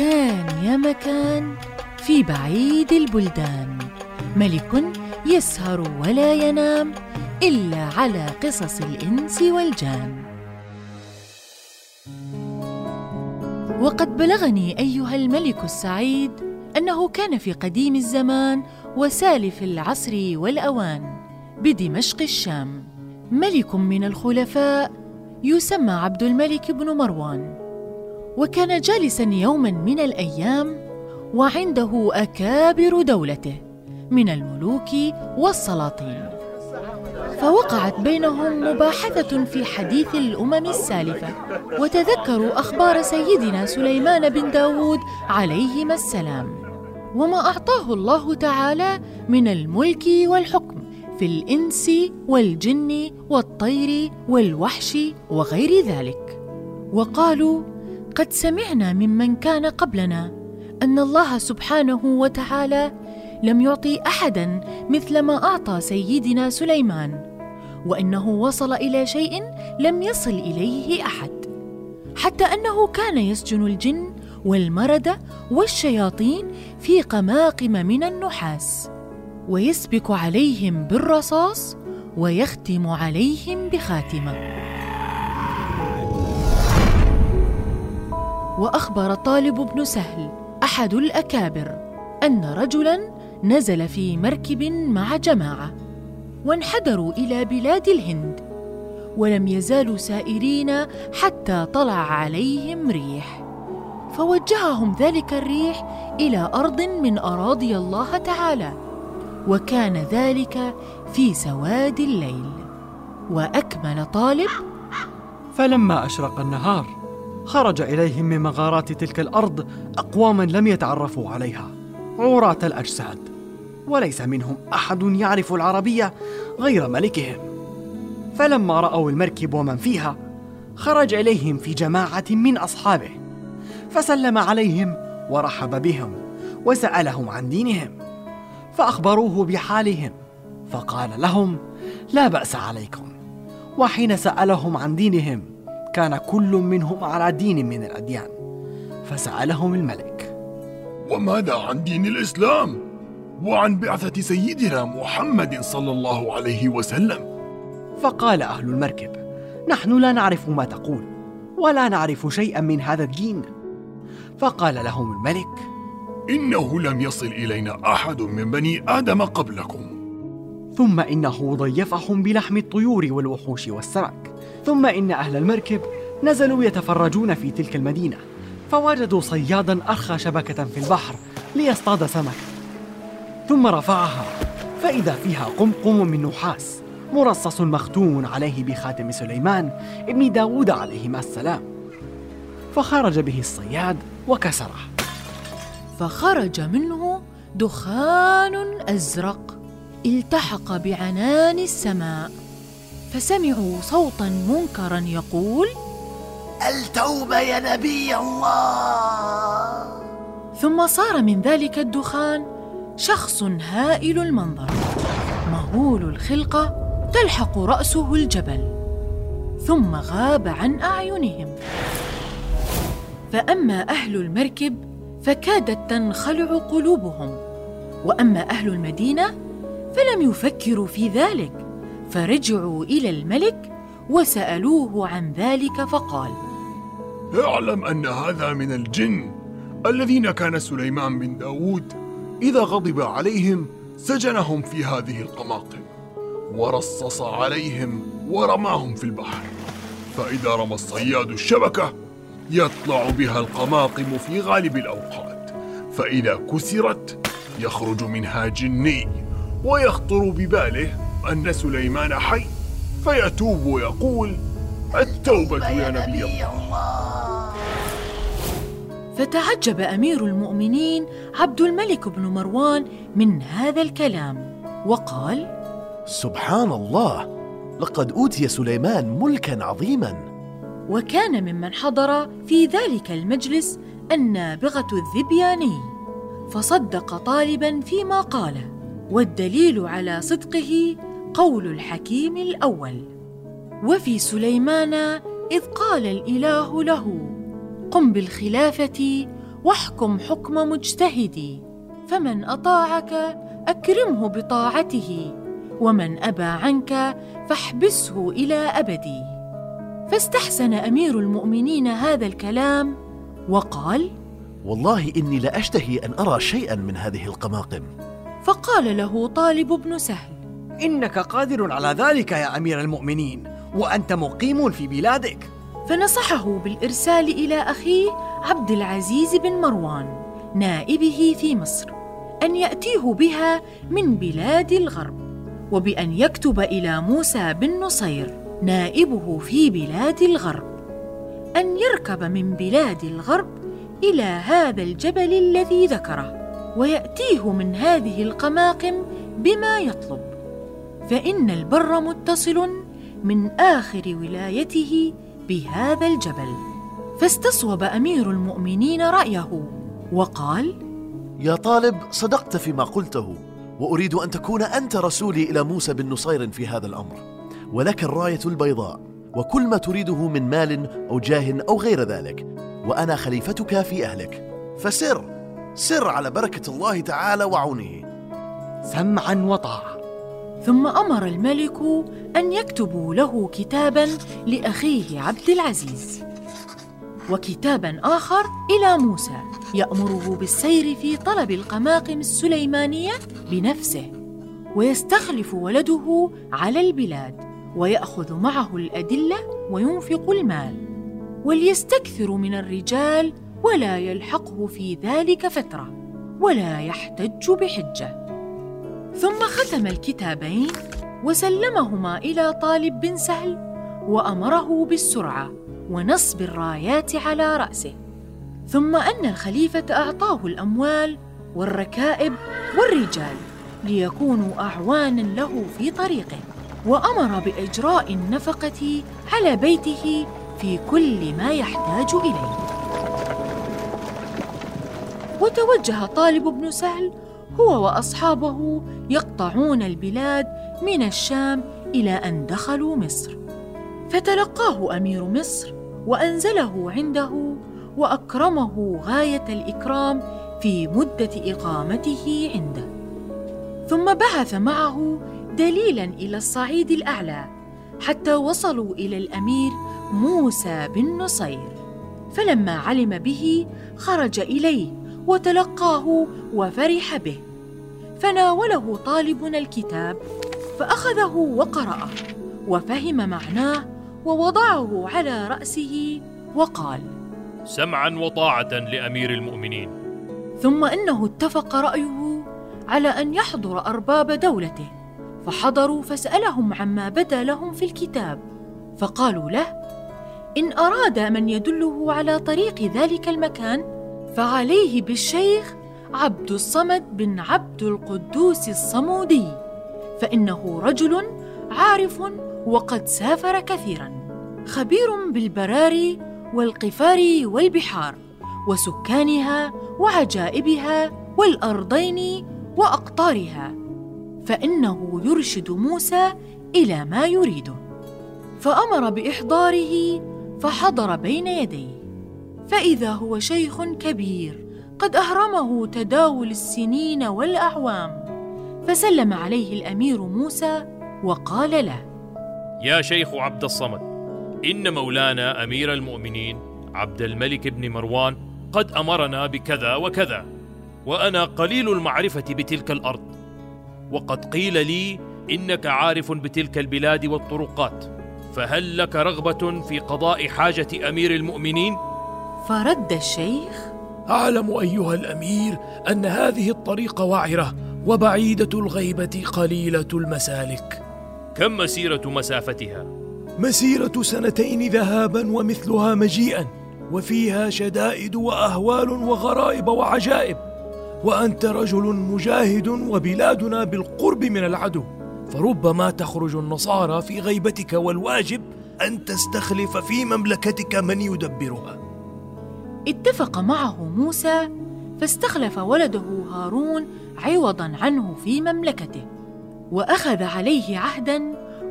كان يا مكان في بعيد البلدان. ملك يسهر ولا ينام إلا على قصص الإنس والجان. وقد بلغني أيها الملك السعيد أنه كان في قديم الزمان وسالف العصر والأوان بدمشق الشام. ملك من الخلفاء يسمى عبد الملك بن مروان. وكان جالسا يوما من الأيام وعنده أكابر دولته من الملوك والسلاطين. فوقعت بينهم مباحثة في حديث الأمم السالفة وتذكروا أخبار سيدنا سليمان بن داود عليهما السلام وما أعطاه الله تعالى من الملك والحكم في الإنس والجن والطير والوحش وغير ذلك. وقالوا قد سمعنا ممن كان قبلنا أن الله سبحانه وتعالى لم يعطي أحدا مثل ما أعطى سيدنا سليمان وأنه وصل إلى شيء لم يصل إليه أحد حتى أنه كان يسجن الجن والمرد والشياطين في قماقم من النحاس ويسبك عليهم بالرصاص ويختم عليهم بخاتمة. وأخبر طالب بن سهل أحد الأكابر أن رجلا نزل في مركب مع جماعة وانحدروا إلى بلاد الهند ولم يزالوا سائرين حتى طلع عليهم ريح. فوجههم ذلك الريح إلى أرض من أراضي الله تعالى وكان ذلك في سواد الليل. وأكمل طالب فلما أشرق النهار خرج إليهم من مغارات تلك الأرض أقواما لم يتعرفوا عليها. عوراه الأجساد. وليس منهم أحد يعرف العربية غير ملكهم. فلما رأوا المركب ومن فيها خرج إليهم في جماعة من أصحابه. فسلم عليهم ورحب بهم وسألهم عن دينهم. فأخبروه بحالهم. فقال لهم لا بأس عليكم. وحين سألهم عن دينهم كان كل منهم على دين من الأديان فسألهم الملك. وماذا عن دين الإسلام؟ وعن بعثة سيدنا محمد صلى الله عليه وسلم. فقال أهل المركب نحن لا نعرف ما تقول ولا نعرف شيئا من هذا الدين. فقال لهم الملك إنه لم يصل إلينا أحد من بني آدم قبلكم. ثم إنه ضيفهم بلحم الطيور والوحوش والسمك. ثم إن أهل المركب نزلوا يتفرجون في تلك المدينة فوجدوا صيادا أرخى شبكة في البحر ليصطاد سمكة ثم رفعها فإذا فيها قمقم من نحاس مرصص مختوم عليه بخاتم سليمان ابن داود عليهما السلام. فخرج به الصياد وكسره. فخرج منه دخان أزرق التحق بعنان السماء. فسمعوا صوتا منكرا يقول التوبة يا نبي الله. ثم صار من ذلك الدخان شخص هائل المنظر. مهول الخلقة تلحق رأسه الجبل ثم غاب عن أعينهم. فأما أهل المركب فكادت تنخلع قلوبهم وأما أهل المدينة فلم يفكروا في ذلك. فرجعوا إلى الملك وسألوه عن ذلك فقال اعلم أن هذا من الجن الذين كان سليمان بن داود إذا غضب عليهم سجنهم في هذه القماقم ورصص عليهم ورماهم في البحر. فإذا رمى الصياد الشبكة يطلع بها القماقم في غالب الأوقات فإذا كسرت يخرج منها جني ويخطر بباله أن سليمان حي فيتوب ويقول التوبة يا نبي الله. فتعجب أمير المؤمنين عبد الملك بن مروان من هذا الكلام وقال سبحان الله لقد أوتي سليمان ملكا عظيما. وكان ممن حضر في ذلك المجلس النابغة الذبياني فصدق طالبا فيما قاله والدليل على صدقه قول الحكيم الأول. وفي سليمان إذ قال الإله له قم بالخلافة واحكم حكم مجتهدي فمن أطاعك أكرمه بطاعته ومن أبى عنك فاحبسه إلى ابدي فاستحسن أمير المؤمنين هذا الكلام وقال والله إني لأشتهي أن أرى شيئا من هذه القماقم. فقال له طالب بن سهل إنك قادر على ذلك يا أمير المؤمنين وأنت مقيم في بلادك. فنصحه بالإرسال إلى اخيه عبد العزيز بن مروان نائبه في مصر أن يأتيه بها من بلاد الغرب وبأن يكتب إلى موسى بن نصير نائبه في بلاد الغرب أن يركب من بلاد الغرب إلى هذا الجبل الذي ذكره ويأتيه من هذه القماقم بما يطلب. فإن البر متصل من آخر ولايته بهذا الجبل. فاستصوب أمير المؤمنين رأيه وقال يا طالب صدقت فيما قلته وأريد أن تكون أنت رسولي إلى موسى بن نصير في هذا الأمر. ولك الراية البيضاء وكل ما تريده من مال أو جاه أو غير ذلك وأنا خليفتك في أهلك. فسر سر على بركة الله تعالى وعونه. سمعا وطاعة. ثم أمر الملك أن يكتبوا له كتابا لأخيه عبد العزيز وكتابا آخر إلى موسى يأمره بالسير في طلب القماقم السليمانية بنفسه ويستخلف ولده على البلاد ويأخذ معه الأدلة وينفق المال وليستكثر من الرجال ولا يلحقه في ذلك فترة ولا يحتج بحجة. ثم ختم الكتابين وسلمهما إلى طالب بن سهل وأمره بالسرعة ونصب الرايات على رأسه. ثم أن الخليفة أعطاه الأموال والركائب والرجال ليكونوا أعوانا له في طريقه وأمر بإجراء النفقة على بيته في كل ما يحتاج إليه. وتوجه طالب بن سهل هو وأصحابه يقطعون البلاد من الشام إلى أن دخلوا مصر. فتلقاه أمير مصر وأنزله عنده وأكرمه غاية الإكرام في مدة إقامته عنده. ثم بعث معه دليلا إلى الصعيد الأعلى حتى وصلوا إلى الأمير موسى بن نصير فلما علم به خرج إليه. وتلقاه وفرح به. فناوله طالبنا الكتاب فأخذه وقرأه وفهم معناه ووضعه على رأسه وقال سمعا وطاعه لأمير المؤمنين. ثم إنه اتفق رأيه على أن يحضر أرباب دولته. فحضروا فسألهم عما بدا لهم في الكتاب. فقالوا له إن اراد من يدله على طريق ذلك المكان فعليه بالشيخ عبد الصمد بن عبد القدوس الصمودي فإنه رجل عارف وقد سافر كثيرا خبير بالبراري والقفار والبحار وسكانها وعجائبها والأرضين وأقطارها فإنه يرشد موسى إلى ما يريده فأمر بإحضاره فحضر بين يديه. فإذا هو شيخ كبير قد أهرمه تداول السنين والأعوام. فسلم عليه الأمير موسى وقال له يا شيخ عبد الصمد إن مولانا أمير المؤمنين عبد الملك بن مروان قد أمرنا بكذا وكذا وأنا قليل المعرفة بتلك الأرض. وقد قيل لي إنك عارف بتلك البلاد والطرقات فهل لك رغبة في قضاء حاجة أمير المؤمنين؟ فرد الشيخ. أعلم أيها الأمير أن هذه الطريق وعره وبعيدة الغيبة قليلة المسالك. كم مسيرة مسافتها؟ مسيرة سنتين ذهابا ومثلها مجيئا وفيها شدائد وأهوال وغرائب وعجائب. وأنت رجل مجاهد وبلادنا بالقرب من العدو. فربما تخرج النصارى في غيبتك والواجب أن تستخلف في مملكتك من يدبرها. اتفق معه موسى فاستخلف ولده هارون عوضا عنه في مملكته وأخذ عليه عهدا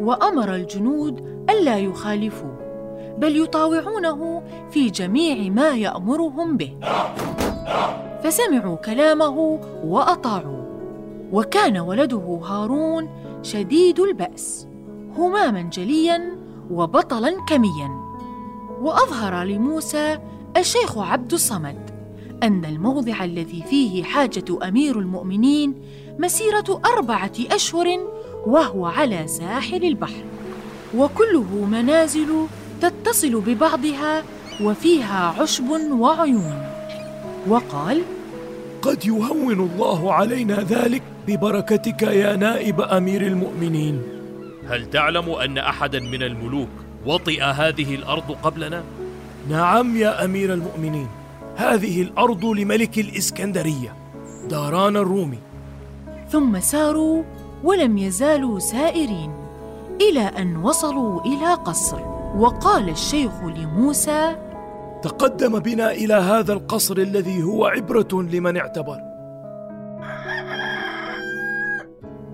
وأمر الجنود ألا يخالفوه بل يطاوعونه في جميع ما يأمرهم به. فسمعوا كلامه واطاعوا وكان ولده هارون شديد البأس هماما جليا وبطلا كميا. وأظهر لموسى الشيخ عبد الصمد أن الموضع الذي فيه حاجة أمير المؤمنين مسيرة أربعة أشهر وهو على ساحل البحر وكله منازل تتصل ببعضها وفيها عشب وعيون. وقال قد يهون الله علينا ذلك ببركتك يا نائب أمير المؤمنين. هل تعلم أن أحدا من الملوك وطئ هذه الأرض قبلنا؟ نعم يا أمير المؤمنين هذه الأرض لملك الإسكندرية داران الرومي. ثم ساروا ولم يزالوا سائرين إلى أن وصلوا إلى قصر. وقال الشيخ لموسى تقدم بنا إلى هذا القصر الذي هو عبرة لمن اعتبر.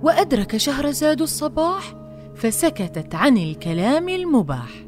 وأدرك شهرزاد الصباح فسكتت عن الكلام المباح.